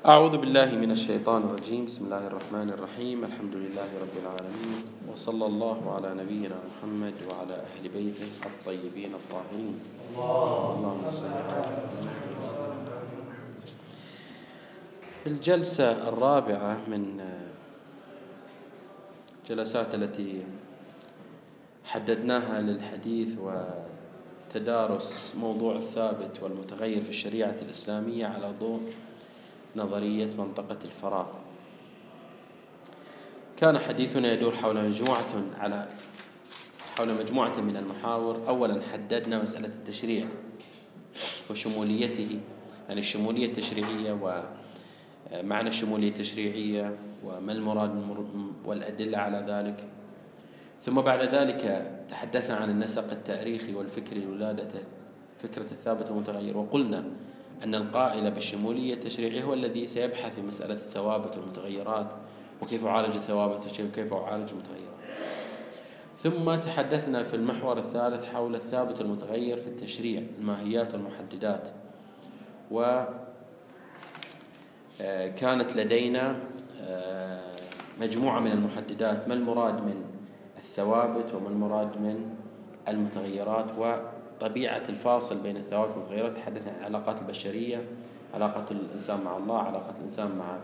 أعوذ بالله من الشيطان الرجيم. بسم الله الرحمن الرحيم. الحمد لله رب العالمين وصلى الله على نبينا محمد وعلى أهل بيته الطيبين الطاهرين. اللهم صل الجلسة الرابعة من الجلسات التي حددناها للحديث وتدارس موضوع الثابت والمتغير في الشريعة الإسلامية على ضوء نظرية منطقة الفراغ. كان حديثنا يدور حول مجموعة على حول مجموعة من المحاور. أولا حددنا مسألة التشريع وشموليته يعني الشمولية التشريعية ومعنى الشمولية التشريعية وما المراد والأدلة على ذلك. ثم بعد ذلك تحدثنا عن النسق التاريخي والفكري لولادة فكرة الثابت المتغير وقلنا أن القائل بالشمولية التشريعية هو الذي سيبحث في مسألة الثوابت والمتغيرات وكيف أعالج الثوابت وكيف أعالج المتغيرات. ثم تحدثنا في المحور الثالث حول الثابت المتغير في التشريع الماهيات والمحددات. و آه، كانت لدينا آه، مجموعة من المحددات ما المراد من الثوابت وما المراد من المتغيرات طبيعة الفاصل بين الثوابت والمتغيرات تحدثنا عن العلاقات البشرية علاقة الإنسان مع الله علاقة الإنسان مع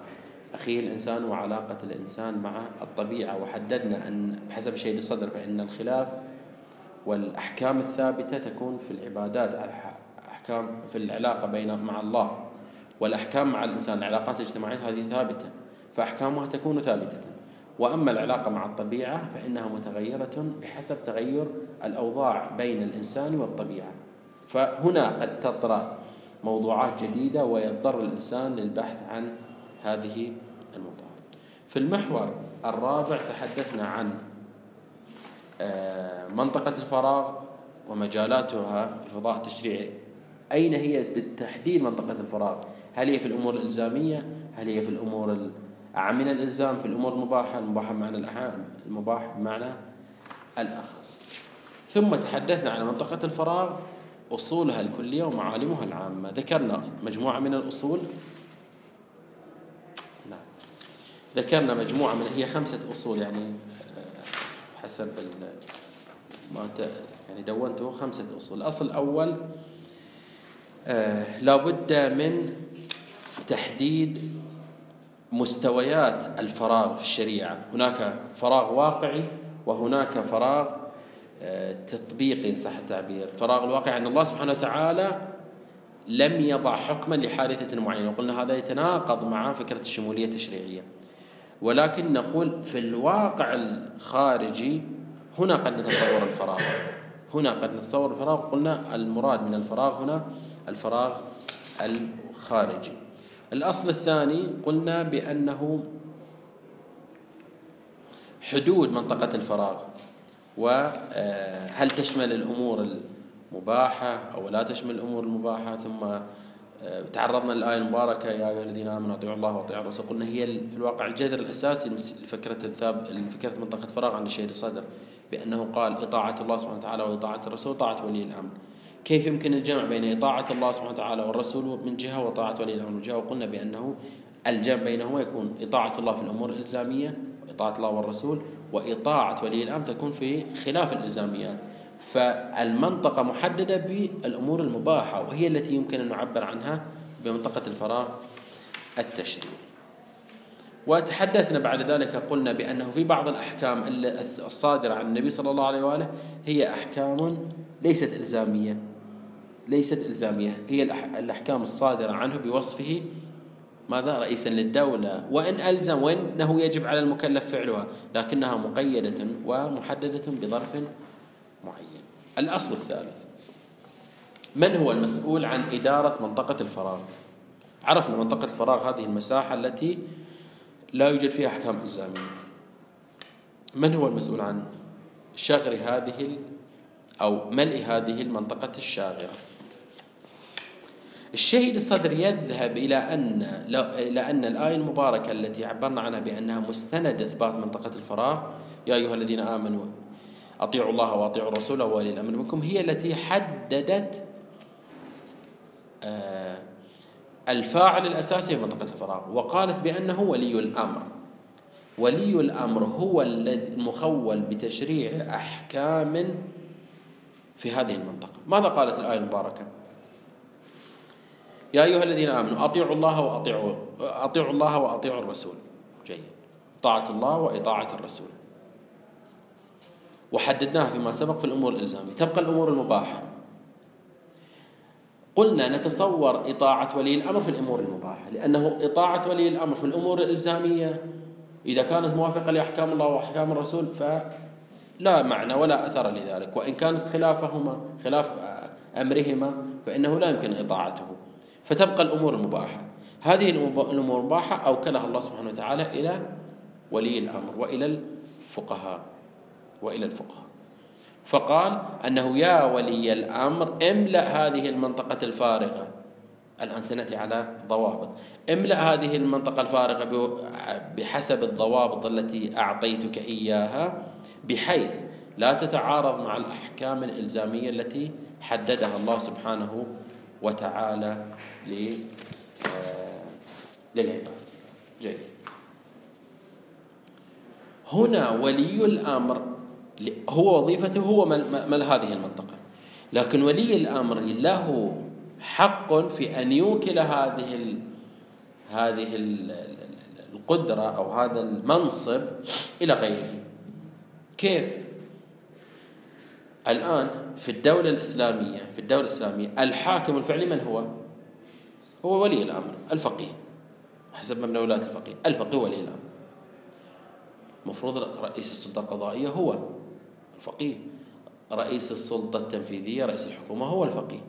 أخيه الإنسان وعلاقة الإنسان مع الطبيعة. وحددنا أن بحسب شيء الصدر فإن الخلاف والأحكام الثابتة تكون في العبادات أحكام في العلاقة بين مع الله. والأحكام مع الإنسان العلاقات الاجتماعية هذه ثابتة فأحكامها تكون ثابتة. وأما العلاقة مع الطبيعة فإنها متغيرة بحسب تغير الأوضاع بين الإنسان والطبيعة. فهنا قد تطرأ موضوعات جديدة ويضطر الإنسان للبحث عن هذه الموضوعات في المحور الرابع تحدثنا عن آه، منطقة الفراغ ومجالاتها في الفضاء التشريعي أين هي بالتحديد منطقة الفراغ؟ هل هي في الأمور الإلزامية؟ هل هي في الأمور من الإلزام في الأمور المباحة المباحة بمعنى الأحام المباح بمعنى الأخص. ثم تحدثنا عن منطقة الفراغ أصولها الكلية ومعالمها العامة. ذكرنا مجموعة من الأصول. نعم. ذكرنا مجموعة من هي خمسة أصول يعني آه، حسب ما يعني دونته خمسة أصول. الأصل الأول آه لابد من تحديد مستويات الفراغ في الشريعة. هناك فراغ واقعي وهناك فراغ آه، تطبيقي صح التعبير. فراغ الواقع أن الله سبحانه وتعالى لم يضع حكما لحادثة معينة. وقلنا هذا يتناقض مع فكرة الشمولية التشريعية. ولكن نقول في الواقع الخارجي هنا قد نتصور الفراغ. هنا قد نتصور الفراغ. قلنا المراد من الفراغ هنا الفراغ الخارجي. الأصل الثاني قلنا بأنه حدود منطقة الفراغ وهل تشمل الأمور المباحة أو لا تشمل الأمور المباحة؟ ثم آه، تعرضنا للآية المباركة يا أيها الذين آمنوا أطيعوا الله وأطيعوا الرسول. قلنا هي في الواقع الجذر الأساسي لفكرة الثاب لفكرة منطقة فراغ عند الشهيد الصدر بأنه قال إطاعة الله سبحانه وتعالى وإطاعة الرسول وطاعة ولي الأمر. كيف يمكن الجمع بين إطاعة الله سبحانه وتعالى والرسول من جهة وطاعة ولي الأمر من جهة؟ وقلنا بأنه الجمع بينهما يكون إطاعة الله في الأمور الإلزامية إطاعة الله والرسول وإطاعة ولي الأمر تكون في خلاف الإلزاميات. فالمنطقة محددة بالأمور المباحة وهي التي يمكن أن نعبر عنها بمنطقة الفراغ التشريعي. وتحدثنا بعد ذلك قلنا بأنه في بعض الأحكام الصادرة عن النبي صلى الله عليه وآله هي أحكام ليست إلزامية. ليست إلزامية. هي الأحكام الصادرة عنه بوصفه ماذا؟ رئيسا للدولة. وإن ألزم وإنه يجب على المكلف فعلها لكنها مقيدة ومحددة بظرف معين. الأصل الثالث. من هو المسؤول عن إدارة منطقة الفراغ؟ عرفنا منطقة الفراغ هذه المساحة التي لا يوجد فيها أحكام إلزامية. من هو المسؤول عن شغر هذه أو ملء هذه المنطقة الشاغرة؟ الشهيد الصدر يذهب إلى أن إلى أن الآية المباركة التي عبرنا عنها بأنها مستند إثبات منطقة الفراغ يا أيها الذين آمنوا أطيعوا الله وأطيعوا الرسول وأولي الأمر منكم. هي التي حددت آه، الفاعل الأساسي في منطقة الفراغ وقالت بأنه ولي الأمر. ولي الأمر هو المخول بتشريع أحكام في هذه المنطقة. ماذا قالت الآية المباركة؟ يا أيها الذين آمنوا أطيعوا الله وأطيعوا أطيعوا الله وأطيعوا الرسول. جيد. طاعة الله وإطاعة الرسول. وحددناها فيما سبق في الأمور الإلزامية. تبقى الأمور المباحة. قلنا نتصور إطاعة ولي الأمر في الأمور المباحة لأنه إطاعة ولي الأمر في الأمور الإلزامية إذا كانت موافقة لأحكام الله وأحكام الرسول فلا معنى ولا أثر لذلك. وإن كانت خلافهما خلاف أمرهما فإنه لا يمكن إطاعته. فتبقى الأمور المباحة. هذه الأمور المباحة أوكلها الله سبحانه وتعالى إلى ولي الأمر وإلى الفقهاء. وإلى الفقهاء. فقال أنه يا ولي الأمر املأ هذه المنطقة الفارغة. الآن سنأتي على ضوابط. املأ هذه المنطقة الفارغة بحسب الضوابط التي أعطيتك إياها بحيث لا تتعارض مع الأحكام الإلزامية التي حددها الله سبحانه وتعالى آه، للعباد. جيد. هنا ولي الأمر هو وظيفته هو مل هذه المنطقة. لكن ولي الأمر له حق في أن يوكل هذه هذه القدرة أو هذا المنصب إلى غيره. كيف؟ الآن في الدولة الإسلامية في الدولة الإسلامية الحاكم الفعلي من هو؟ هو ولي الأمر الفقيه. حسب مبنى ولاية الفقيه الفقيه ولي الأمر. مفروض رئيس السلطة القضائية هو الفقيه. رئيس السلطة التنفيذية رئيس الحكومة هو الفقيه.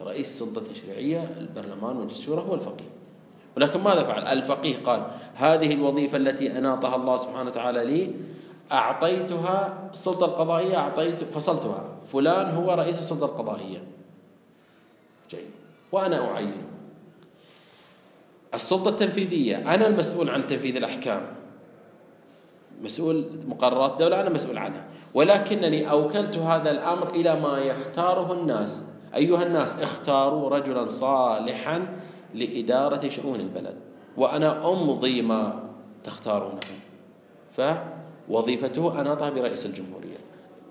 رئيس السلطة التشريعية البرلمان مجلس الشورى هو الفقيه. ولكن ماذا فعل؟ الفقيه قال هذه الوظيفة التي أناطها الله سبحانه وتعالى لي أعطيتها السلطة القضائية أعطيت فصلتها. فلان هو رئيس السلطة القضائية. جيد. وأنا أعينه. السلطة التنفيذية أنا المسؤول عن تنفيذ الأحكام. مسؤول مقررات الدولة أنا مسؤول عنها. ولكنني أوكلت هذا الأمر إلى ما يختاره الناس. أيها الناس اختاروا رجلا صالحا لإدارة شؤون البلد. وأنا أمضي ما تختارونه. فوظيفته أناطها برئيس الجمهورية.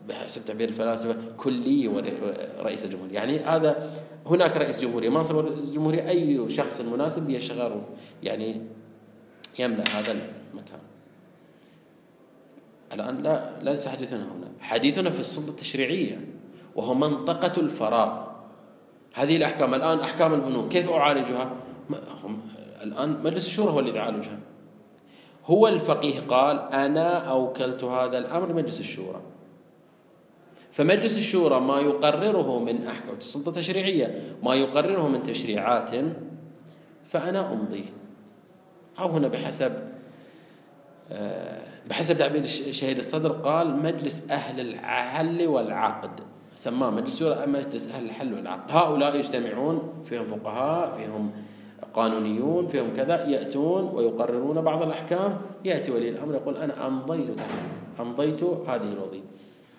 بحسب تعبير الفلاسفة كلي ورئيس الجمهورية. يعني هذا هناك رئيس جمهورية منصب رئيس الجمهورية أي شخص مناسب يشغل يعني يملأ هذا المكان. الآن لا ليس حديثنا هنا. حديثنا في السلطة التشريعية وهو منطقة الفراغ. هذه الأحكام. الآن أحكام البنوك كيف أعالجها؟ الآن مجلس الشورى هو الذي يعالجها هو الفقيه قال أنا أوكلت هذا الأمر لمجلس الشورى. فمجلس الشورى ما يقرره من أحكام السلطة التشريعية ما يقرره من تشريعات فأنا أمضيه. أو هنا بحسب آه بحسب تعبير شهيد الصدر قال مجلس أهل الحل والعقد. سماه مجلس مجلس أهل الحل والعقد. هؤلاء يجتمعون فيهم فقهاء فيهم قانونيون فيهم كذا يأتون ويقررون بعض الأحكام يأتي ولي الأمر يقول أنا أمضيت أمضيت هذه الوظيفة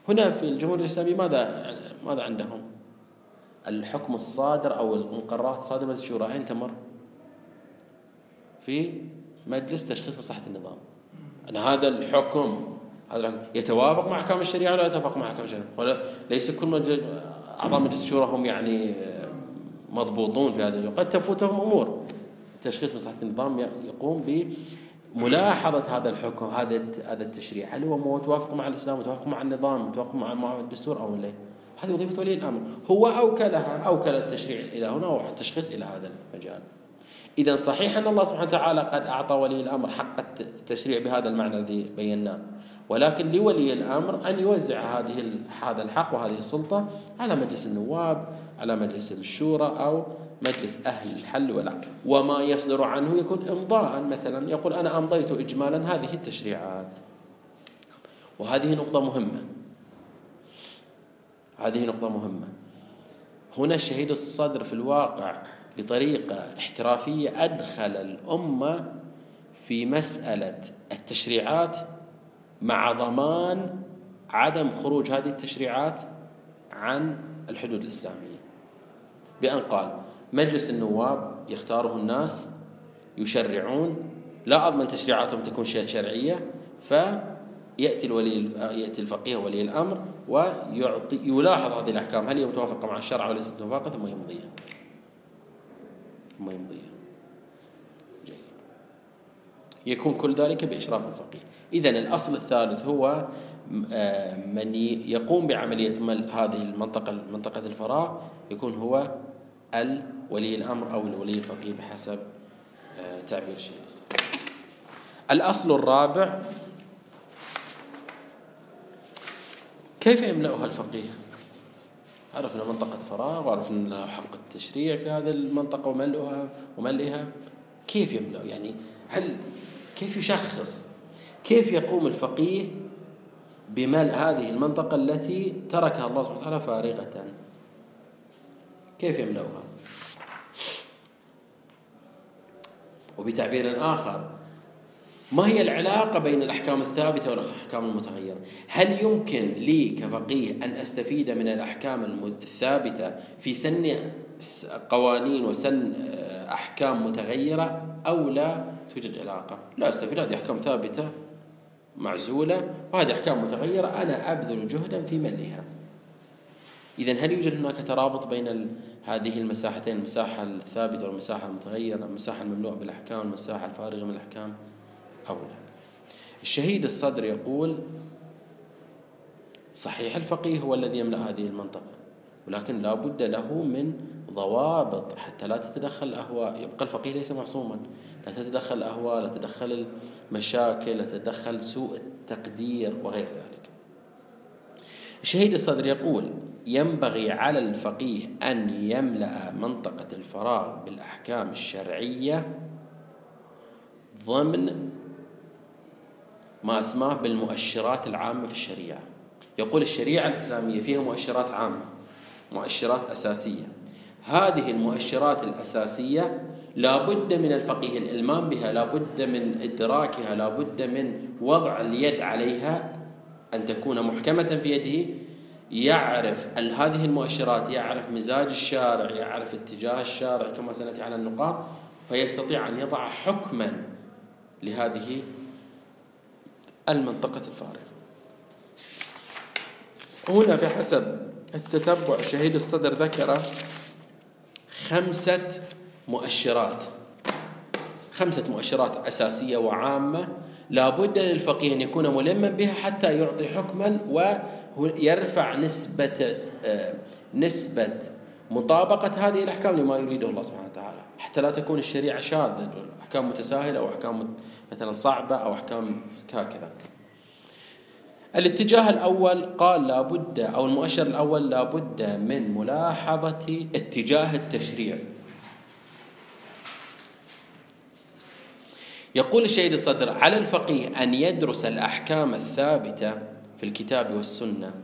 هنا في الجمهورية الإسلامية ماذا ماذا عندهم؟ الحكم الصادر أو المقررات الصادرة من الشورى أين تمر؟ في مجلس تشخيص مصلحة النظام أن هذا الحكم هذا يتوافق مع أحكام الشريعة ولا يتوافق مع أحكام الشريعة ليس كل أعضاء مجلس الشورى هم يعني مضبوطون في هذا قد تفوتهم أمور. تشخيص مصلحة النظام يقوم بملاحظة هذا الحكم هذا هذا التشريع. هل هو متوافق مع الإسلام متوافق مع النظام متوافق مع الدستور أو لا؟ هذه وظيفة ولي الأمر. هو أوكلها أوكل التشريع إلى هنا والتشخيص إلى هذا المجال. إذا صحيح أن الله سبحانه وتعالى قد أعطى ولي الأمر حق التشريع بهذا المعنى الذي بيناه. ولكن لولي الأمر أن يوزع هذه هذا الحق وهذه السلطة على مجلس النواب على مجلس الشورى أو مجلس أهل الحل والعقد وما يصدر عنه يكون إمضاء. مثلا يقول أنا أمضيت إجمالا هذه التشريعات. وهذه نقطة مهمة. هذه نقطة مهمة. هنا شهيد الصدر في الواقع بطريقة احترافية أدخل الأمة في مسألة التشريعات مع ضمان عدم خروج هذه التشريعات عن الحدود الإسلامية. بأن قال مجلس النواب يختاره الناس يشرعون لا أضمن تشريعاتهم تكون شرعية فيأتي الولي يأتي الفقيه ولي الأمر ويعطي يلاحظ هذه الأحكام هل هي متوافقة مع الشرع وليست متوافقة ثم يمضيها. ثم يمضيها. يكون كل ذلك بإشراف الفقيه. إذا الأصل الثالث هو آه، من يقوم بعملية ملء هذه المنطقة منطقة الفراغ يكون هو الولي الأمر أو الولي الفقيه بحسب آه، تعبير الشيخ الأصل الرابع كيف يملأها الفقيه؟ عرفنا منطقة فراغ وعرفنا حق التشريع في هذه المنطقة وملئها وملئها. كيف يملأ؟ يعني هل كيف يشخص؟ كيف يقوم الفقيه بملء هذه المنطقة التي تركها الله سبحانه وتعالى فارغة؟ كيف يملأها وبتعبير آخر ما هي العلاقة بين الأحكام الثابتة والأحكام المتغيرة؟ هل يمكن لي كفقيه أن أستفيد من الأحكام الثابتة في سن قوانين وسن آه، أحكام متغيرة أو لا توجد علاقة؟ لا أستفيد هذه أحكام ثابتة معزولة وهذه أحكام متغيرة أنا أبذل جهدا في ملئها إذا هل يوجد هناك ترابط بين هذه المساحتين المساحة الثابتة والمساحة المتغيرة المساحة المملوءة بالأحكام والمساحة الفارغة من الأحكام أو لا؟ الشهيد الصدر يقول صحيح الفقيه هو الذي يملأ هذه المنطقة ولكن لا بد له من ضوابط حتى لا تتدخل الأهواء. يبقى الفقيه ليس معصوما. لا تتدخل الأهواء لا تتدخل المشاكل لا تتدخل سوء التقدير وغير ذلك. الشهيد الصدر يقول ينبغي على الفقيه أن يملأ منطقة الفراغ بالأحكام الشرعية ضمن ما أسماه بالمؤشرات العامة في الشريعة. يقول الشريعة الإسلامية فيها مؤشرات عامة مؤشرات أساسية. هذه المؤشرات الأساسية لا بد من الفقيه الإلمام بها لا بد من إدراكها لا بد من وضع اليد عليها أن تكون محكمة في يده يعرف هذه المؤشرات يعرف مزاج الشارع يعرف اتجاه الشارع كما سنأتي على النقاط فيستطيع أن يضع حكما لهذه المنطقة الفارغة. هنا بحسب التتبع شهيد الصدر ذكر خمسة مؤشرات. خمسة مؤشرات أساسية وعامة لا بد للفقيه أن يكون ملما بها حتى يعطي حكما ويرفع نسبة آه، نسبة مطابقة هذه الأحكام لما يريده الله سبحانه وتعالى. حتى لا تكون الشريعة شاذة أحكام متساهلة أو أحكام مثلا صعبة أو أحكام هكذا. الاتجاه الأول قال لابد أو المؤشر الأول لابد من ملاحظة اتجاه التشريع. يقول الشهيد الصدر على الفقيه أن يدرس الأحكام الثابتة في الكتاب والسنة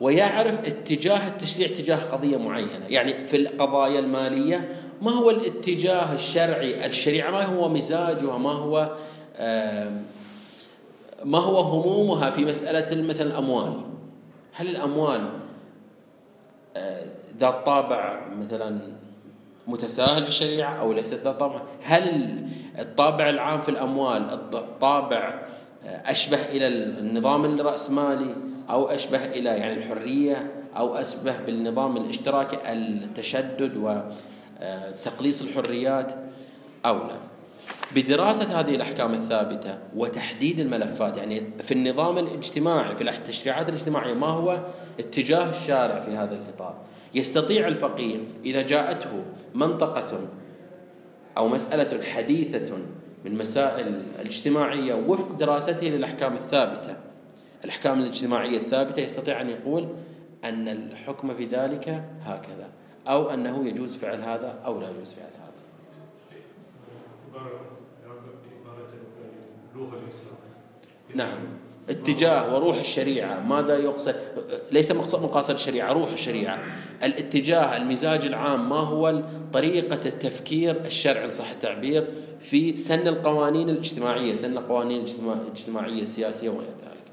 ويعرف اتجاه التشريع تجاه قضية معينة. يعني في القضايا المالية ما هو الاتجاه الشرعي؟ الشريعة ما هو مزاجها؟ ما هو ما هو همومها في مسألة مثل الأموال؟ هل الأموال آه، ذات طابع مثلا متساهل في الشريعة أو ليست ذات طابع؟ هل الطابع العام في الأموال الطابع آه، أشبه إلى النظام الرأسمالي أو أشبه إلى يعني الحرية أو أشبه بالنظام الاشتراكي التشدد وتقليص الحريات أو لا؟ بدراسة هذه الأحكام الثابتة وتحديد الملفات يعني في النظام الاجتماعي في التشريعات الاجتماعية ما هو اتجاه الشارع في هذا الإطار؟ يستطيع الفقيه إذا جاءته منطقة أو مسألة حديثة من مسائل الاجتماعية وفق دراسته للأحكام الثابتة. الأحكام الاجتماعية الثابتة يستطيع أن يقول أن الحكم في ذلك هكذا أو أنه يجوز فعل هذا أو لا يجوز فعل هذا. نعم. اتجاه وروح الشريعة ماذا يقصد؟ ليس مقاصد الشريعة روح الشريعة. الاتجاه المزاج العام ما هو طريقة التفكير الشرعي صح التعبير في سن القوانين الاجتماعية سن القوانين الاجتماعية السياسية وغير ذلك.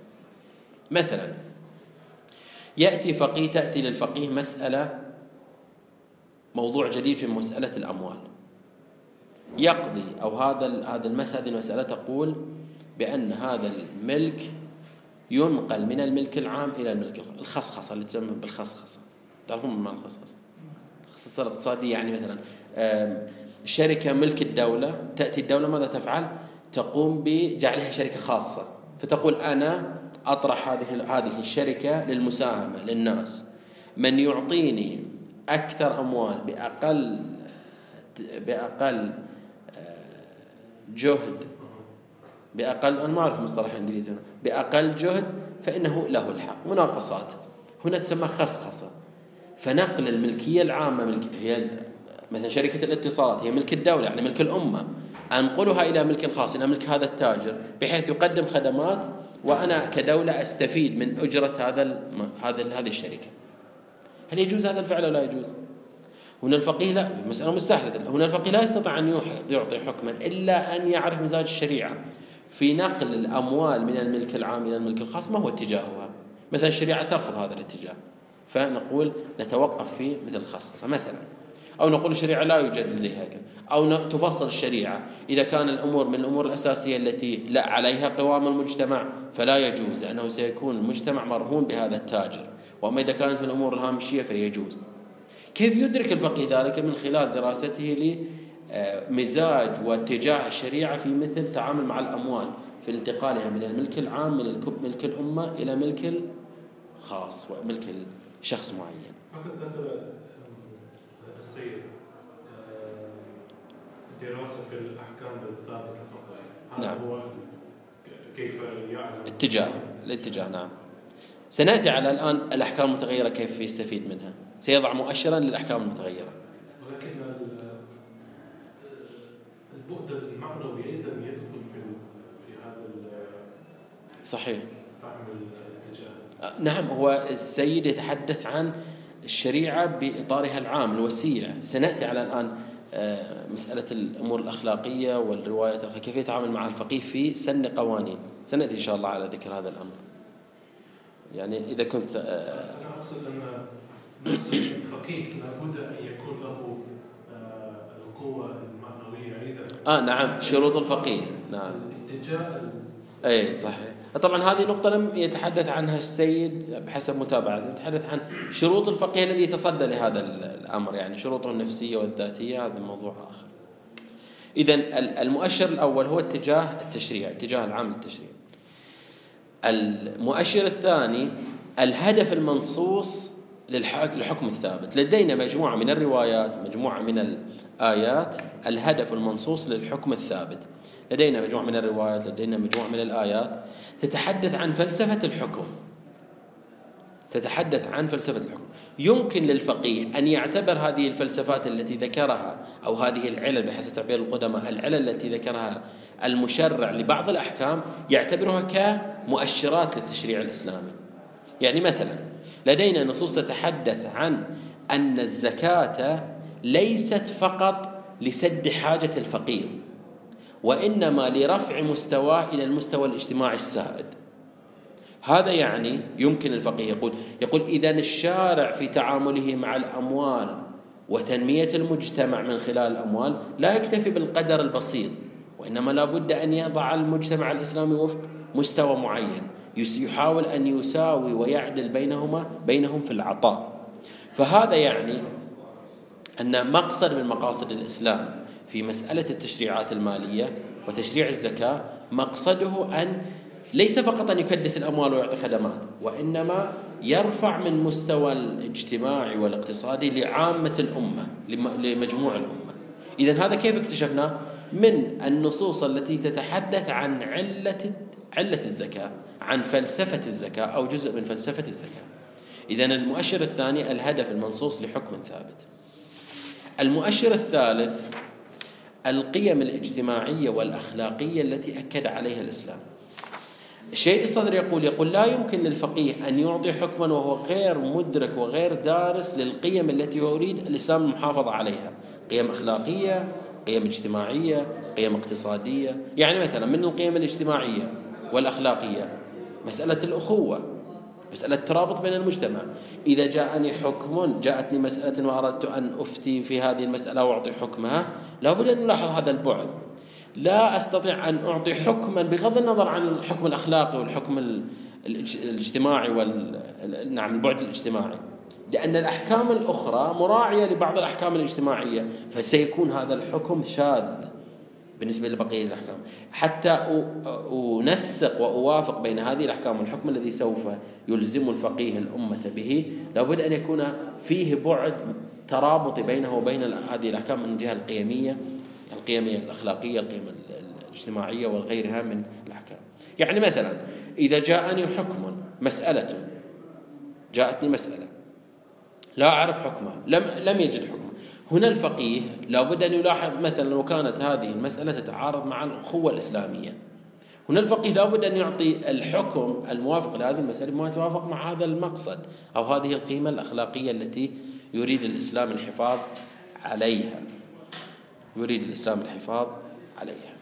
مثلا يأتي فقيه تأتي للفقيه مسألة موضوع جديد في مسألة الأموال. يقضي أو هذا هذا المسألة المسألة تقول بأن هذا الملك ينقل من الملك العام إلى الملك الخصخصة اللي تسمى بالخصخصة. تعرفون ما الخصخصة؟ الخصخصة الاقتصادية يعني مثلا شركة ملك الدولة تأتي الدولة ماذا تفعل؟ تقوم بجعلها شركة خاصة. فتقول أنا أطرح هذه هذه الشركة للمساهمة للناس. من يعطيني أكثر أموال بأقل بأقل جهد بأقل أنا ما أعرف المصطلح الإنجليزي. بأقل جهد فإنه له الحق. مناقصات. هنا تسمى خصخصة. فنقل الملكية العامة ملك هي مثلا شركة الاتصالات هي ملك الدولة يعني ملك الأمة. أنقلها إلى ملك خاص إلى ملك هذا التاجر بحيث يقدم خدمات وأنا كدولة أستفيد من أجرة هذا هذا هذه الشركة. هل يجوز هذا الفعل ولا يجوز؟ هنا الفقيه لا مسألة مستحدثة. هنا الفقيه لا يستطيع أن يعطي حكما إلا أن يعرف مزاج الشريعة. في نقل الأموال من الملك العام إلى الملك الخاص ما هو اتجاهها؟ مثلا الشريعة ترفض هذا الاتجاه فنقول نتوقف في مثل الخصخصة مثلا. أو نقول الشريعة لا يوجد لهيك أو تفصل الشريعة إذا كان الأمور من الأمور الأساسية التي لا عليها قوام المجتمع فلا يجوز لأنه سيكون المجتمع مرهون بهذا التاجر. وأما إذا كانت من الأمور الهامشية فيجوز. كيف يدرك الفقيه ذلك؟ من خلال دراسته لمزاج واتجاه الشريعة في مثل التعامل مع الأموال في انتقالها من الملك العام من ملك الأمة إلى ملك الخاص وملك شخص معين. فقط ذكر السيد دراسة في الأحكام الثابتة فقط. نعم. هو كيف يعلم؟ اتجاه الاتجاه نعم. سنأتي على الآن الأحكام المتغيرة كيف يستفيد منها. سيضع مؤشرا للأحكام المتغيرة ولكن البعد المعنوي أيضا يدخل في في هذا صحيح. فهم الاتجاه. نعم هو السيد يتحدث عن الشريعة بإطارها العام الوسيع. سنأتي على الآن آه، مسألة الأمور الأخلاقية والروايات كيف يتعامل مع الفقيه في سن قوانين. سنأتي إن شاء الله على ذكر هذا الأمر. يعني إذا كنت آه، أنا أقصد أن الفقيه لابد أن يكون له آه، القوة المعنوية أيضا. آه نعم شروط الفقيه. نعم. الاتجاه اي صحيح. طبعا هذه نقطة لم يتحدث عنها السيد بحسب متابعة يتحدث عن شروط الفقيه الذي يتصدى لهذا الأمر يعني شروطه النفسية والذاتية هذا موضوع آخر. إذا المؤشر الأول هو اتجاه التشريع اتجاه العام للتشريع المؤشر الثاني الهدف المنصوص للحكم الثابت. لدينا مجموعة من الروايات مجموعة من الآيات الهدف المنصوص للحكم الثابت. لدينا مجموعة من الروايات لدينا مجموعة من الآيات. تتحدث عن فلسفة الحكم. تتحدث عن فلسفة الحكم. يمكن للفقيه أن يعتبر هذه الفلسفات التي ذكرها أو هذه العلل بحسب تعبير القدماء العلل التي ذكرها المشرع لبعض الأحكام يعتبرها كمؤشرات للتشريع الإسلامي. يعني مثلا لدينا نصوص تتحدث عن أن الزكاة ليست فقط لسد حاجة الفقير وإنما لرفع مستواه إلى المستوى الاجتماعي السائد. هذا يعني يمكن الفقيه يقول يقول إذا الشارع في تعامله مع الأموال وتنمية المجتمع من خلال الأموال لا يكتفي بالقدر البسيط وإنما لا بد أن يضع المجتمع الإسلامي وفق مستوى معين يحاول أن يساوي ويعدل بينهما بينهم في العطاء. فهذا يعني أن مقصد من مقاصد الإسلام في مسألة التشريعات المالية وتشريع الزكاة مقصده أن ليس فقط أن يكدس الأموال ويعطي خدمات وإنما يرفع من مستوى الاجتماعي والاقتصادي لعامة الأمة لمجموع الأمة. إذا هذا كيف اكتشفناه؟ من النصوص التي تتحدث عن علة علة الزكاة عن فلسفة الزكاة أو جزء من فلسفة الزكاة. إذا المؤشر الثاني الهدف المنصوص لحكم ثابت. المؤشر الثالث القيم الاجتماعية والأخلاقية التي أكد عليها الإسلام. الشيء الصدر يقول يقول لا يمكن للفقيه أن يعطي حكما وهو غير مدرك وغير دارس للقيم التي يريد الإسلام المحافظة عليها. قيم أخلاقية قيم اجتماعية قيم اقتصادية. يعني مثلا من القيم الاجتماعية والأخلاقية؟ مسألة الأخوة. مسألة ترابط بين المجتمع. إذا جاءني حكم جاءتني مسألة وأردت أن أفتي في هذه المسألة وأعطي حكمها لابد أن نلاحظ هذا البعد. لا أستطيع أن أعطي حكما بغض النظر عن الحكم الأخلاقي والحكم الاجتماعي وال نعم البعد الاجتماعي. لأن الأحكام الأخرى مراعية لبعض الأحكام الاجتماعية فسيكون هذا الحكم شاذ. بالنسبة لبقية الأحكام. حتى أنسق وأوافق بين هذه الأحكام والحكم الذي سوف يلزم الفقيه الأمة به لابد أن يكون فيه بعد ترابط بينه وبين هذه الأحكام من الجهة القيمية القيمية الأخلاقية القيم الاجتماعية وغيرها من الأحكام. يعني مثلا إذا جاءني حكم مسألة جاءتني مسألة لا أعرف حكمها لم لم يجد حكمها. هنا الفقيه لابد أن يلاحظ مثلا لو كانت هذه المسألة تتعارض مع الأخوة الإسلامية. هنا الفقيه لابد أن يعطي الحكم الموافق لهذه المسألة بما يتوافق مع هذا المقصد أو هذه القيمة الأخلاقية التي يريد الإسلام الحفاظ عليها. يريد الإسلام الحفاظ عليها.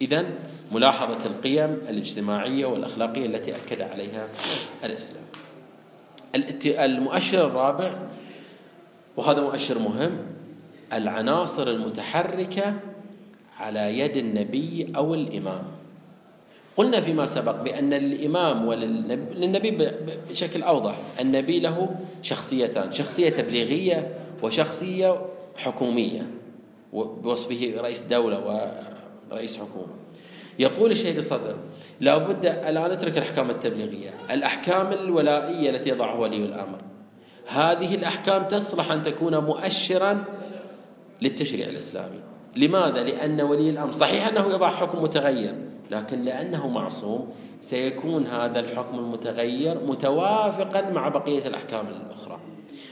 إذا ملاحظة القيم الاجتماعية والأخلاقية التي أكد عليها الإسلام. المؤشر الرابع وهذا مؤشر مهم. العناصر المتحركة على يد النبي أو الإمام. قلنا فيما سبق بأن الإمام وللنبي بشكل أوضح النبي له شخصيتان شخصية تبليغية وشخصية حكومية بوصفه رئيس دولة ورئيس حكومة. يقول الشهيد الصدر لا بد الآن نترك الأحكام التبليغية الأحكام الولائية التي يضعها ولي الأمر. هذه الأحكام تصلح أن تكون مؤشرا للتشريع الإسلامي. لماذا؟ لأن ولي الأمر صحيح أنه يضع حكم متغير لكن لأنه معصوم سيكون هذا الحكم المتغير متوافقا مع بقية الأحكام الأخرى.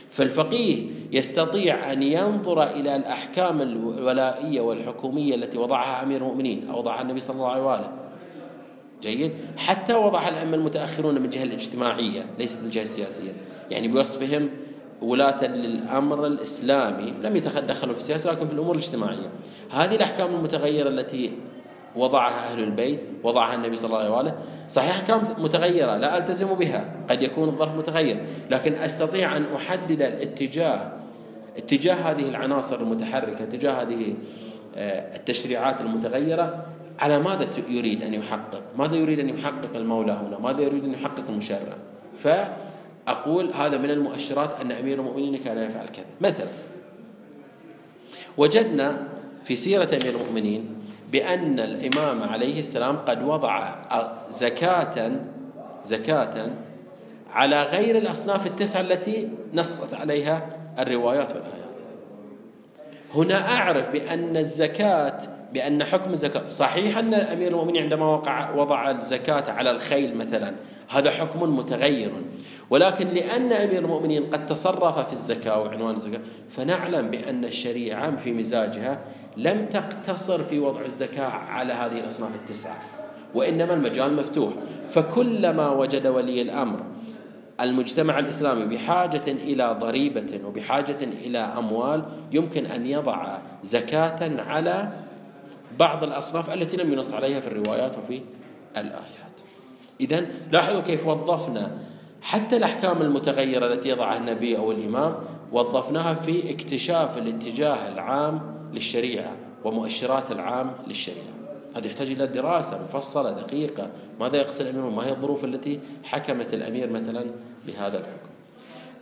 فالفقيه يستطيع أن ينظر إلى الأحكام الولائية والحكومية التي وضعها أمير المؤمنين أو وضعها النبي صلى الله عليه وآله. جيد. حتى وضعها الأئمة المتأخرون من الجهة الاجتماعية ليست من الجهة السياسية. يعني بوصفهم ولاة للأمر الإسلامي لم يتدخلوا في السياسة لكن في الأمور الاجتماعية. هذه الأحكام المتغيرة التي وضعها أهل البيت وضعها النبي صلى الله عليه وآله صحيح أحكام متغيرة لا ألتزم بها. قد يكون الظرف متغير. لكن أستطيع أن أحدد الاتجاه اتجاه هذه العناصر المتحركة اتجاه هذه آه، التشريعات المتغيرة على ماذا يريد أن يحقق؟ ماذا يريد أن يحقق المولى هنا؟ ماذا يريد أن يحقق المشرع؟ فأقول هذا من المؤشرات أن أمير المؤمنين كان يفعل كذا. مثلا وجدنا في سيرة أمير المؤمنين بأن الإمام عليه السلام قد وضع زكاة زكاة على غير الأصناف التسعة التي نصت عليها الروايات والآيات. هنا أعرف بأن الزكاة بأن حكم الزكاة صحيح أن أمير المؤمنين عندما وقع وضع الزكاة على الخيل مثلا هذا حكم متغير. ولكن لأن أمير المؤمنين قد تصرف في الزكاة وعنوان الزكاة فنعلم بأن الشريعة في مزاجها لم تقتصر في وضع الزكاة على هذه الأصناف التسعة وإنما المجال مفتوح. فكلما وجد ولي الأمر المجتمع الإسلامي بحاجة إلى ضريبة وبحاجة إلى أموال يمكن أن يضع زكاة على بعض الأصناف التي لم ينص عليها في الروايات وفي الآيات. إذا لاحظوا كيف وظفنا حتى الأحكام المتغيرة التي يضعها النبي أو الإمام وظفناها في اكتشاف الاتجاه العام للشريعة ومؤشرات العام للشريعة. هذا يحتاج إلى دراسة مفصلة دقيقة ماذا يقصد الأمير وما هي الظروف التي حكمت الأمير مثلا بهذا الحكم؟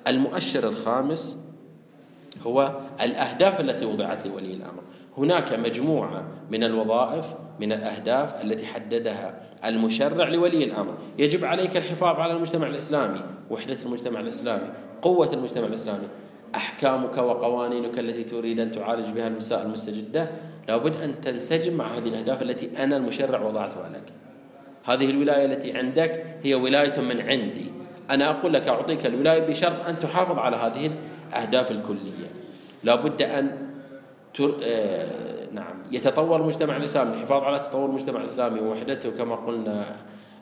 المؤشر الخامس هو الأهداف التي وضعت لولي الأمر. هناك مجموعة من الوظائف من الأهداف التي حددها المشرع لولي الأمر. يجب عليك الحفاظ على المجتمع الإسلامي وحدة المجتمع الإسلامي قوة المجتمع الإسلامي. أحكامك وقوانينك التي تريد أن تعالج بها المسائل المستجدة لابد أن تنسجم مع هذه الأهداف التي أنا المشرع وضعتها لك. هذه الولاية التي عندك هي ولاية من عندي. أنا أقول لك أعطيك الولاية بشرط أن تحافظ على هذه الأهداف الكلية. لابد أن. نعم يتطور المجتمع الإسلامي الحفاظ على تطور المجتمع الإسلامي ووحدته كما قلنا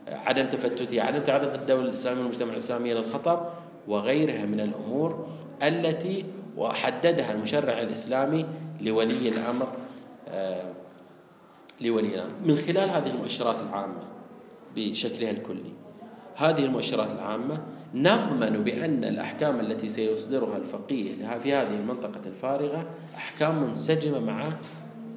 عدم تفتته عدم تعرض الدولة الإسلامية والمجتمع الإسلامي للخطر وغيرها من الأمور التي وحددها المشرع الإسلامي لولي الأمر آه، لولي الأمر. من خلال هذه المؤشرات العامة بشكلها الكلي هذه المؤشرات العامة نضمن بأن الأحكام التي سيصدرها الفقيه في هذه المنطقة الفارغة أحكام منسجمة مع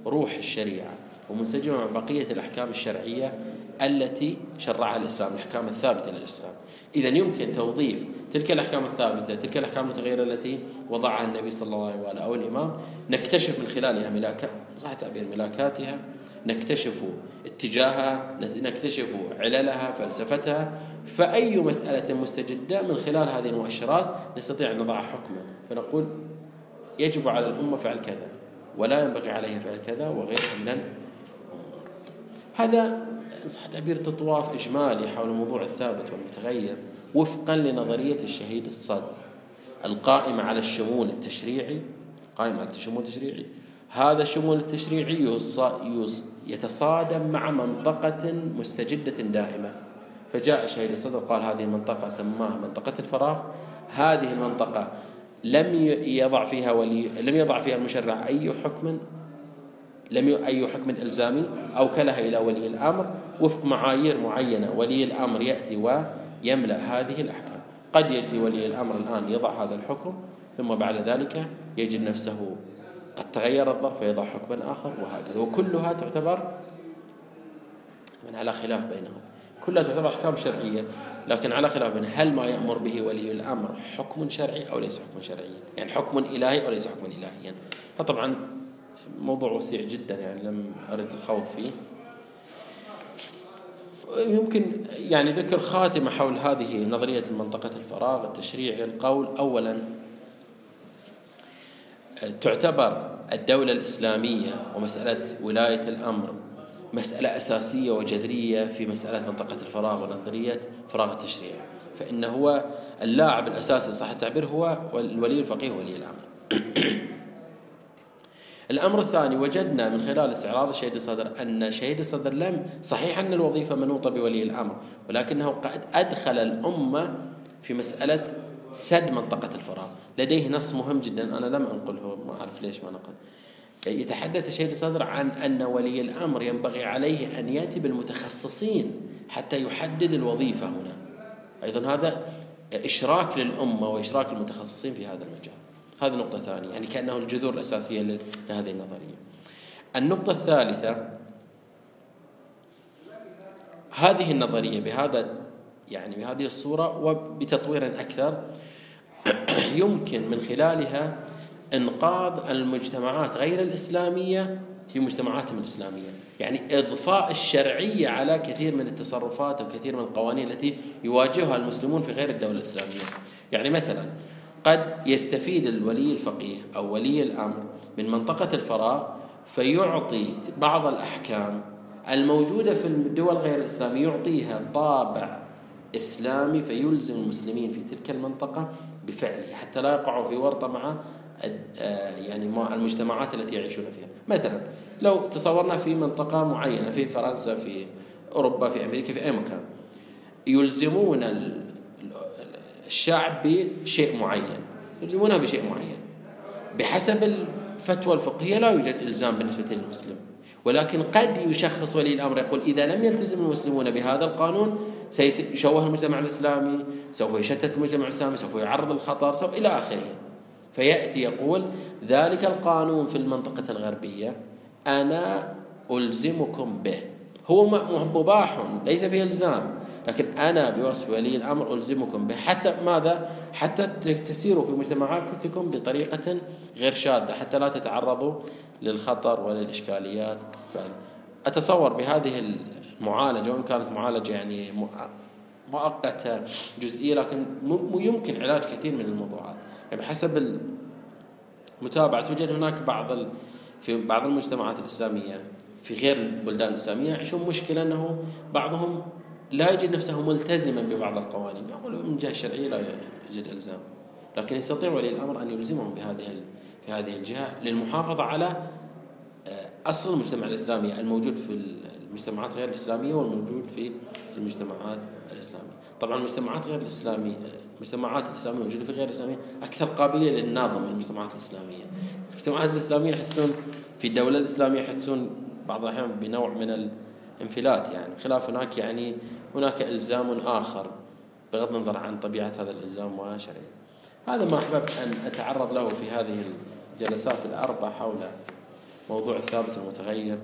روح الشريعة ومنسجمة مع بقية الأحكام الشرعية التي شرعها الإسلام الأحكام الثابتة للإسلام. إذا يمكن توظيف تلك الأحكام الثابتة تلك الأحكام المتغيرة التي وضعها النبي صلى الله عليه وآله أو الإمام نكتشف من خلالها ملاكات صح تعبير ملاكاتها. نكتشف اتجاهها نكتشف عللها فلسفتها. فأي مسألة مستجدة من خلال هذه المؤشرات نستطيع أن نضع حكما. فنقول يجب على الأمة فعل كذا ولا ينبغي عليها فعل كذا وغيرها من الأمور. هذا إن صح تعبير تطواف إجمالي حول الموضوع الثابت والمتغير وفقا لنظرية الشهيد الصادق القائمة على الشمول التشريعي قائمة على الشمول التشريعي هذا الشمول التشريعي يتصادم مع منطقة مستجدة دائمة. فجاء الشهيد الصدر قال هذه المنطقة سماها منطقة الفراغ. هذه المنطقة لم يضع فيها ولي لم يضع فيها المشرع أي حكم لم أي حكم إلزامي أوكلها إلى ولي الأمر. وفق معايير معينة ولي الأمر يأتي ويملأ هذه الأحكام. قد يأتي ولي الأمر الآن يضع هذا الحكم ثم بعد ذلك يجد نفسه قد تغير الظرف فيضع حكما آخر وهكذا. وكلها تعتبر من على خلاف بينهم. كلها تعتبر أحكام شرعية لكن على خلاف بين هل ما يأمر به ولي الأمر حكم شرعي أو ليس حكم شرعيا يعني حكم إلهي أو ليس حكما إلهيا فطبعا موضوع وسيع جدا يعني لم أرد الخوض فيه. يمكن يعني ذكر خاتمة حول هذه نظرية منطقة الفراغ التشريعي القول أولا تعتبر الدولة الإسلامية ومسألة ولاية الأمر مسألة أساسية وجذرية في مسألة منطقة الفراغ ونظرية فراغ التشريع. فإن هو اللاعب الأساسي صح التعبير هو الولي الفقيه ولي الأمر. الأمر الثاني وجدنا من خلال استعراض الشهيد الصدر أن شهيد الصدر لم صحيح أن الوظيفة منوطة بولي الأمر ولكنه قد أدخل الأمة في مسألة سد منطقة الفراغ. لديه نص مهم جدا. أنا لم أنقله ما أعرف ليش ما نقل. يتحدث الشهيد الصدر عن أن ولي الأمر ينبغي عليه أن يأتي بالمتخصصين حتى يحدد الوظيفة هنا. أيضا هذا إشراك للأمة وإشراك المتخصصين في هذا المجال. هذه نقطة ثانية يعني كأنه الجذور الأساسية لهذه النظرية. النقطة الثالثة هذه النظرية بهذا يعني بهذه الصورة وبتطوير أكثر يمكن من خلالها إنقاذ المجتمعات غير الإسلامية في مجتمعاتهم الإسلامية. يعني إضفاء الشرعية على كثير من التصرفات وكثير من القوانين التي يواجهها المسلمون في غير الدولة الإسلامية. يعني مثلا قد يستفيد الولي الفقيه أو ولي الأمر من منطقة الفراغ فيعطي بعض الأحكام الموجودة في الدول غير الإسلامية يعطيها طابع إسلامي فيلزم المسلمين في تلك المنطقة بفعله حتى لا يقعوا في ورطة مع يعني المجتمعات التي يعيشون فيها. مثلا لو تصورنا في منطقة معينة في فرنسا في أوروبا في أمريكا في أي مكان يلزمون الشعب بشيء معين. يلزمونها بشيء معين. بحسب الفتوى الفقهية لا يوجد إلزام بالنسبة للمسلم. ولكن قد يشخص ولي الأمر يقول إذا لم يلتزم المسلمون بهذا القانون سيشوه المجتمع الإسلامي سوف يشتت المجتمع الإسلامي سوف يعرض الخطر سوف إلى آخره. فيأتي يقول ذلك القانون في المنطقة الغربية أنا ألزمكم به. هو مباح ليس فيه إلزام لكن أنا بوصف ولي الأمر ألزمكم به. حتى ماذا؟ حتى تسيروا في مجتمعاتكم بطريقة غير شاذة حتى لا تتعرضوا للخطر وللإشكاليات. أتصور بهذه المعالجة وإن كانت معالجة يعني مؤقتة جزئية لكن يمكن علاج كثير من الموضوعات. يعني بحسب المتابعة توجد هناك بعض في بعض المجتمعات الإسلامية في غير البلدان الإسلامية يعيشون مشكلة أنه بعضهم لا يجد نفسه ملتزما ببعض القوانين. يقول من جهة الشرعية لا يوجد إلزام. لكن يستطيع ولي الأمر أن يلزمهم بهذه في هذه الجهة للمحافظة على آه، أصل المجتمع الإسلامي الموجود في المجتمعات غير الإسلامية والموجود في المجتمعات الإسلامية. طبعا المجتمعات غير الإسلامية المجتمعات الإسلامية الموجودة في غير الإسلامية أكثر قابلية للناظم من المجتمعات الإسلامية. المجتمعات الإسلامية يحسون في الدولة الإسلامية يحسون بعض الأحيان بنوع من الانفلات يعني. خلاف هناك يعني هناك إلزام آخر بغض النظر عن طبيعة هذا الإلزام وشرعه. هذا ما أحببت أن أتعرض له في هذه الجلسات الأربع حول موضوع الثابت المتغير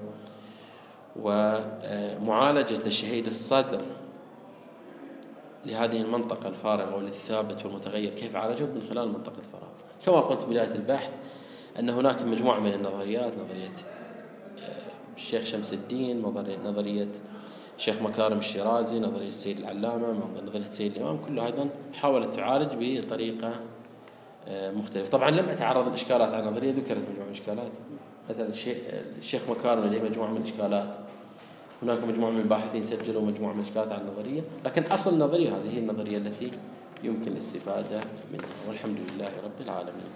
ومعالجة الشهيد الصدر لهذه المنطقة الفارغة وللثابت والمتغير. كيف عالجه من خلال منطقة فراغ كما قلت بداية البحث أن هناك مجموعة من النظريات نظرية آه، الشيخ شمس الدين نظرية الشيخ مكارم الشيرازي نظرية السيد العلامة نظرية السيد الإمام. كلها أيضا حاولت تعالج بطريقة آه، مختلفة. طبعا لم أتعرض للإشكالات على النظرية ذكرت مجموعة من الإشكالات. مثلا الشيخ مكارم لديه مجموعة من الإشكالات. هناك مجموعة من الباحثين سجلوا مجموعة من الإشكالات على النظرية. لكن أصل النظرية هذه هي النظرية التي يمكن الاستفادة منها. والحمد لله رب العالمين.